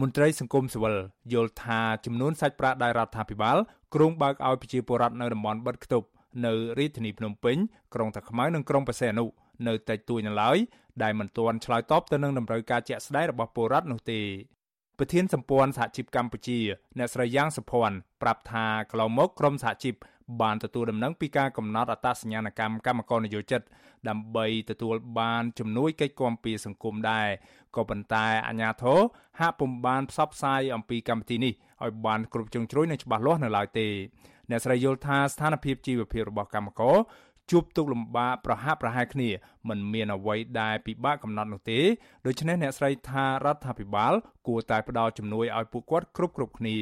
មន្ត្រីសង្គមស៊ីវិលយល់ថាចំនួនសាច់ប្រាក់ដែលរដ្ឋាភិបាលគ្រោងបើកឲ្យប្រជាពលរដ្ឋនៅតំបន់បិទគប់នៅរាជធានីភ្នំពេញក្រុងតាខ្មៅនិងក្រុងបរសេនុនៅតែទួយនៅឡើយដែលមិនទាន់ឆ្លើយតបទៅនឹងតម្រូវការជាក់ស្ដែងរបស់ពលរដ្ឋនោះទេប្រធានសម្ព័ន្ធសហជីពកម្ពុជាអ្នកស្រីយ៉ាងសុភ័ណ្ឌប្រាប់ថាកន្លងមកក្រមសហជីពបានទទួលដំណឹងពីការកំណត់អត្តសញ្ញាណកម្មកម្មករនយោជិតដើម្បីទទួលបានជំនួយកិច្ចគាំពារសង្គមដែរក៏ប៉ុន្តែអាជ្ញាធរហាក់ពុំបានផ្សព្វផ្សាយអំពីកម្មវិធីនេះឲ្យបានគ្រប់ជ្រុងជ្រោយនិងច្បាស់លាស់នៅឡើយទេអ្នកស្រីយល់ថាស្ថានភាពជីវភាពរបស់កម្មករជួបទុកលំបាកប្រហាក់ប្រហែលគ្នាមិនមានអ្វីដែលពិបាកកំណត់នោះទេដូច្នេះអ្នកស្រីថារដ្ឋាភិបាល គួរតែផ្ដល់ជំនួយឲ្យពួកគាត់គ្រប់គ្រប់គ្នា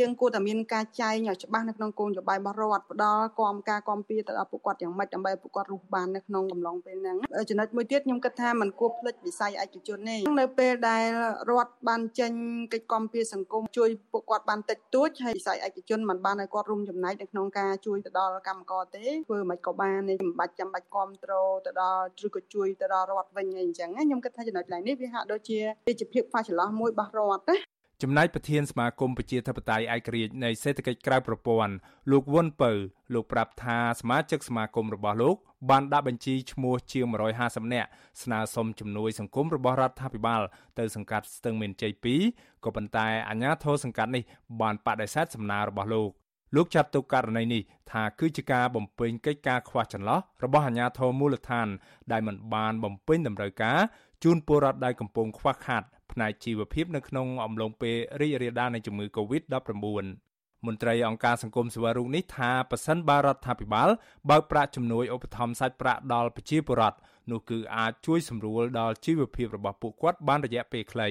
យើងគួរតែមានការចែងឲ្យច្បាស់នៅក្នុងគោលនយោបាយរបស់រដ្ឋផ្ដល់គំការគំពីទៅដល់ពួកគាត់យ៉ាងម៉េចដើម្បីពួកគាត់រស់បាននៅក្នុងកំឡុងពេលហ្នឹងចំណុចមួយទៀតខ្ញុំគិតថាมันគួរភ្លេចវិស័យឯកជនទេនៅពេលដែលរដ្ឋបានចេញកិច្ចគំពីសង្គមជួយពួកគាត់បានតិចតួចហើយវិស័យឯកជនมันបានឲ្យគាត់រួមចំណែកនៅក្នុងការជួយទៅដល់កម្មករទេធ្វើមិនក៏បានទេមិនបាច់ចាំបាច់គ្រប់គ្រងទៅដល់ឬក៏ជួយទៅដល់រដ្ឋវិញអីអញ្ចឹងខ្ញុំគិតថាចំណុចឡើងនេះវាហាក់ដូចជាវាជាភាពខ្វះចន្លោះមួយរបស់រដ្ឋណា ចំណែកប្រធានសមាគមប្រជាធិបតេយ្យឯករាជ្យនៃសេដ្ឋកិច្ចក្រៅប្រព័ន្ធលោកវុនពៅលោកប្រាប់ថាសមាជិកសមាគមរបស់លោកបានដាក់បញ្ជីឈ្មោះជាង150នាក់ស្នើសុំជំនួយសង្គមរបស់រដ្ឋាភិបាល ទៅសង្កាត់ស្ទឹងមានជ័យ2ក៏ប៉ុន្តែអាជ្ញាធរសង្កាត់នេះបានបដិសេធសំណើរបស់លោកលោកចាត់ទុកករណីនេះថាគឺជាការបំពេញកិច្ចការខ្វះចន្លោះរបស់អាជ្ញាធរមូលដ្ឋាន ដែលមិនបានបំពេញតម្រូវការជូនពលរដ្ឋដែលកំពុងខ្វះខាត ផ្នែកជីវភាពនៅក្នុងអំឡុងពេលរីករាលដាលនៃជំងឺ Covid-19 មន្ត្រីអង្គការសង្គមស៊ីវិលរូបនេះថាប៉ះសិនបារដ្ឋាភិបាលបើកប្រាក់ជំនួយឧបត្ថម្ភសាច់ប្រាក់ដល់ប្រជាពលរដ្ឋនោះគឺអាចជួយសម្រួលដល់ជីវភាពរបស់ពួកគាត់បានរយៈពេលខ្លី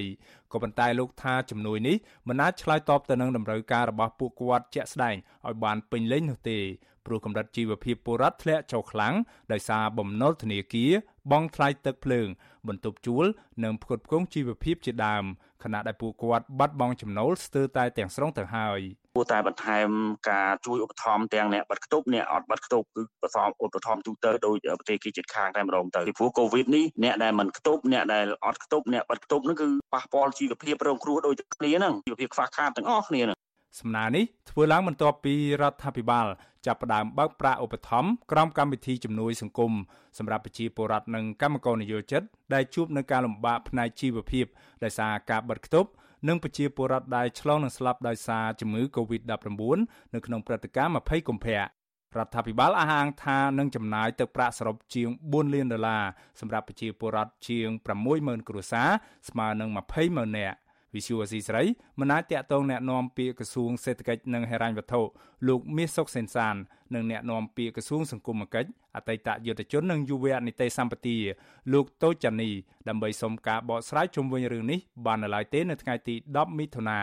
ក៏ប៉ុន្តែលោកថាជំនួយនេះមិនអាចឆ្លើយតបទៅនឹងតម្រូវការរបស់ពួកគាត់ជាក់ស្ដែងឲ្យបានពេញលេញនោះទេព្រោះកម្រិតជីវភាពពលរដ្ឋធ្លាក់ចុះខ្លាំងដោយសារបំណុលធនាគារបង់ថ្លៃទឹកភ្លើង បន្ទប់ជួល និងផ្គត់ផ្គង់ជីវភាពជាដើម ខណៈដែលពួកគាត់បាត់បង់ចំណូលស្ទើរតែទាំងស្រុងទៅហើយគួរតែបន្ថែមការជួយឧបត្ថម្ភទាំងអ្នកបាត់ខ្ទប់អ្នកអត់បាត់ខ្ទប់គឺបន្ថែមឧបត្ថម្ភទូទៅដោយប្រទេសគេជិតខាងតែម្ដងទៅពីព្រោះកូវីដនេះអ្នកដែលមិនខ្ទប់អ្នកដែលអត់ខ្ទប់អ្នកបាត់ខ្ទប់ហ្នឹងគឺប៉ះពាល់ជីវភាពរងគ្រោះដូចគ្នាហ្នឹងជីវភាពខ្វះខាតទាំងអស់គ្នាហ្នឹង សំណើនេះធ្វើឡើងបន្ទាប់ពីរដ្ឋាភិបាលចាប់ផ្ដើមបើកប្រាក់ឧបត្ថម្ភក្រោមកម្មវិធីជំនួយសង្គមសម្រាប់ប្រជាពលរដ្ឋនិងកម្មករនិយោជិតដែលជួបនឹងការលំបាកផ្នែកជីវភាពដោយសារការបិទគប់និងប្រជាពលរដ្ឋដែលឆ្លងនិងស្លាប់ដោយសារជំងឺ Covid-19 នៅក្នុងព្រឹត្តិការណ៍20កុម្ភៈរដ្ឋាភិបាលអះអាងថានឹងចំណាយទឹកប្រាក់សរុបជាង4លានដុល្លារសម្រាប់ប្រជាពលរដ្ឋជាង60000គ្រួសារស្មើនឹង200,000នាក់ វិសុវស៊ីស្រីមិនអាចតាក់ទងแนะនាំពាក្យក្រសួងសេដ្ឋកិច្ចនិងហិរញ្ញវត្ថុលោកមាសសុកសេនសាននិងแนะនាំពាក្យក្រសួងសង្គមគិច្ចអតីតយុទ្ធជននិងយុវនីតិសម្បទាលោកតូចចានីដើម្បីសុំការបកស្រាយជុំវិញរឿងនេះបាននៅឡើយទេនៅថ្ងៃទី10មិថុនា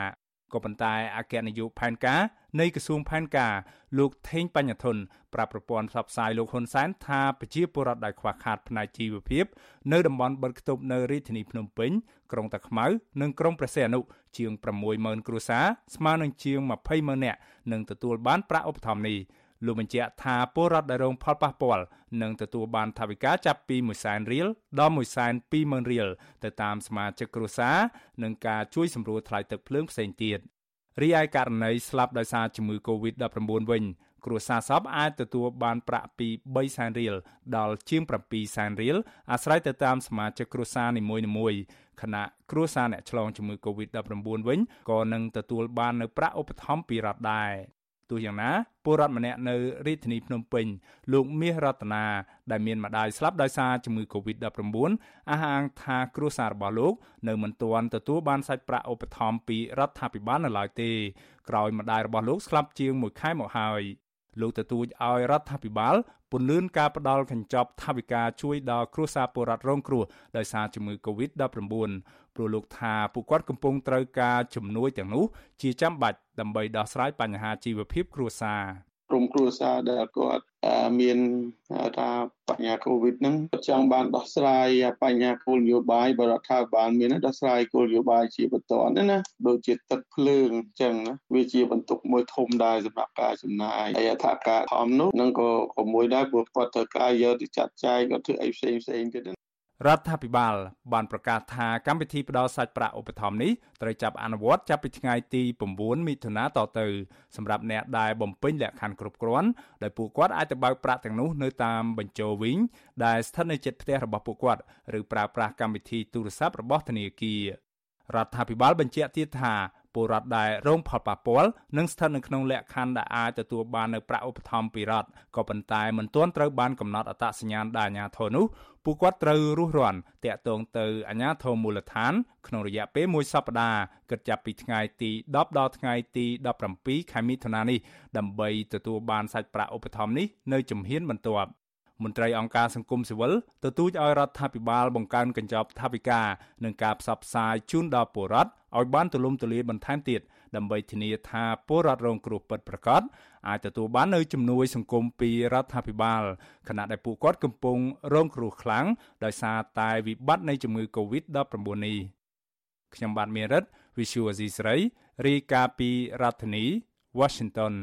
ក៏ប៉ុន្តែអគ្គនាយកផែនការនៃក្រសួងផែនការលោកថេងបញ្ញធនប្រាប់ប្រព័ន្ធផ្សព្វផ្សាយលោកហ៊ុនសែនថាប្រជាពលរដ្ឋដែលខ្វះខាតផ្នែកជីវភាពនៅតំបន់បិទខ្ទប់នៅរាជធានីភ្នំពេញក្រុងតាខ្មៅនិងក្រុងព្រះសីហនុជាង60000គ្រួសារស្មើនឹងជាង200,000នាក់នឹងទទួលបានប្រាក់ឧបត្ថម្ភនេះ លោកបញ្ជាក់ថាពលរដ្ឋដែលរងផលប៉ះពាល់នឹងទទួលបានថវិកាចាប់ពី1សែនរៀលដល់1សែន20000រៀលទៅតាមសមាជិកគ្រួសារនិងការជួយសម្រួលថ្លៃទឹកភ្លើងផ្សេងទៀតរីឯករណីស្លាប់ដោយសារជំងឺ Covid-19 វិញគ្រួសារសពអាចទទួលបានប្រាក់ពី3សែនរៀលដល់ជាង7សែនរៀលអាស្រ័យទៅតាមសមាជិកគ្រួសារនីមួយៗខណៈគ្រួសារអ្នកឆ្លងជំងឺ Covid-19 វិញក៏នឹងទទួលបាននូវប្រាក់ឧបត្ថម្ភពីរដ្ឋដែរ ទោះយ៉ាងណាពលរដ្ឋម្នាក់នៅរាជធានីភ្នំពេញលោកមាសរតនាដែលមានម្ដាយស្លាប់ដោយសារជំងឺ Covid-19 អះអាងថាគ្រួសាររបស់លោកនៅមិនទាន់ទទួលបានសាច់ប្រាក់ឧបត្ថម្ភពីរដ្ឋាភិបាលនៅឡើយទេក្រោយម្ដាយរបស់លោកស្លាប់ជាង1ខែមកហើយ លោកទទូចឲ្យរដ្ឋាភិបាលពន្លឿនការផ្ដល់កញ្ចប់ថវិកាជួយដល់គ្រួសារពលរដ្ឋរងគ្រោះដោយសារជំងឺ Covid-19 ព្រោះលោកថាពួកគាត់កំពុងត្រូវការជំនួយទាំងនោះជាចាំបាច់ដើម្បីដោះស្រាយបញ្ហាជីវភាពគ្រួសារ ក្រុមគ្រួសារដែលគាត់មានថាបញ្ហាកូវីដហ្នឹងចង់បានដោះស្រាយបញ្ហាគោលនយោបាយបរដ្ឋាភិបាលមានដោះស្រាយគោលនយោបាយជាបន្តណាណាដូចជាទឹកភ្លើងអញ្ចឹងណាវាជាបន្ទុកមួយធំដែរសម្រាប់ការចំណាយហើយថាការធំនោះនឹងក៏ក៏មួយដែរព្រោះគាត់ត្រូវការយកទៅចាត់ចែងក៏ធ្វើអីផ្សេងផ្សេងទៀត រដ្ឋាភិបាលបានប្រកាសថាកម្មវិធីផ្ដល់សាច់ប្រាក់ឧបត្ថម្ភនេះត្រូវចាប់អនុវត្តចាប់ពីថ្ងៃទី9មិថុនាតទៅសម្រាប់អ្នកដែលបំពេញលក្ខខណ្ឌគ្រប់គ្រាន់ដោយពួកគាត់អាចទៅបើកប្រាក់ទាំងនោះនៅតាមបញ្ជរវិញដែលស្ថិតនៅជិតផ្ទះរបស់ពួកគាត់ឬប្រើប្រាស់កម្មវិធីទូរស័ព្ទរបស់ធនាគាររដ្ឋាភិបាលបញ្ជាក់ទៀតថា ពលរដ្ឋដែលរងផលប៉ះពាល់និងស្ថិតនៅក្នុងលក្ខខណ្ឌដែលអាចទទួលបាននៅប្រាក់ឧបត្ថម្ភពីរដ្ឋក៏ប៉ុន្តែមិនទាន់ត្រូវបានកំណត់អត្តសញ្ញាណដោយអាជ្ញាធរនោះពួកគាត់ត្រូវរុះរាន់តាក់ទងទៅអាជ្ញាធរមូលដ្ឋាន ក្នុងរយៈពេលមួយសប្តាហ៍គិតចាប់ពីថ្ងៃទី10ដល់ថ្ងៃទី17ខែមិថុនានេះដើម្បីទទួលបានសាច់ប្រាក់ឧបត្ថម្ភនេះនៅជំហានបន្ទាប់ មន្ត្រីអង្គការសង្គមស៊ីវិលទទូចឲ្យរដ្ឋាភិបាលបង្កើនកញ្ចប់ថវិកានិងការផ្សព្វផ្សាយជូនដល់ពលរដ្ឋឲ្យបានទូលំទូលាយបន្ថែមទៀតដើម្បីធានាថាពលរដ្ឋរងគ្រោះពិតប្រាកដអាចទទួលបាននូវជំនួយសង្គមពីរដ្ឋាភិបាលខណៈដែលពួកគាត់កំពុងរងគ្រោះខ្លាំងដោយសារតែវិបត្តិនៃជំងឺ Covid-19 នេះខ្ញុំបាទមេរិត Visual Asia ស្រីរាយការណ៍ពីរដ្ឋធានី Washington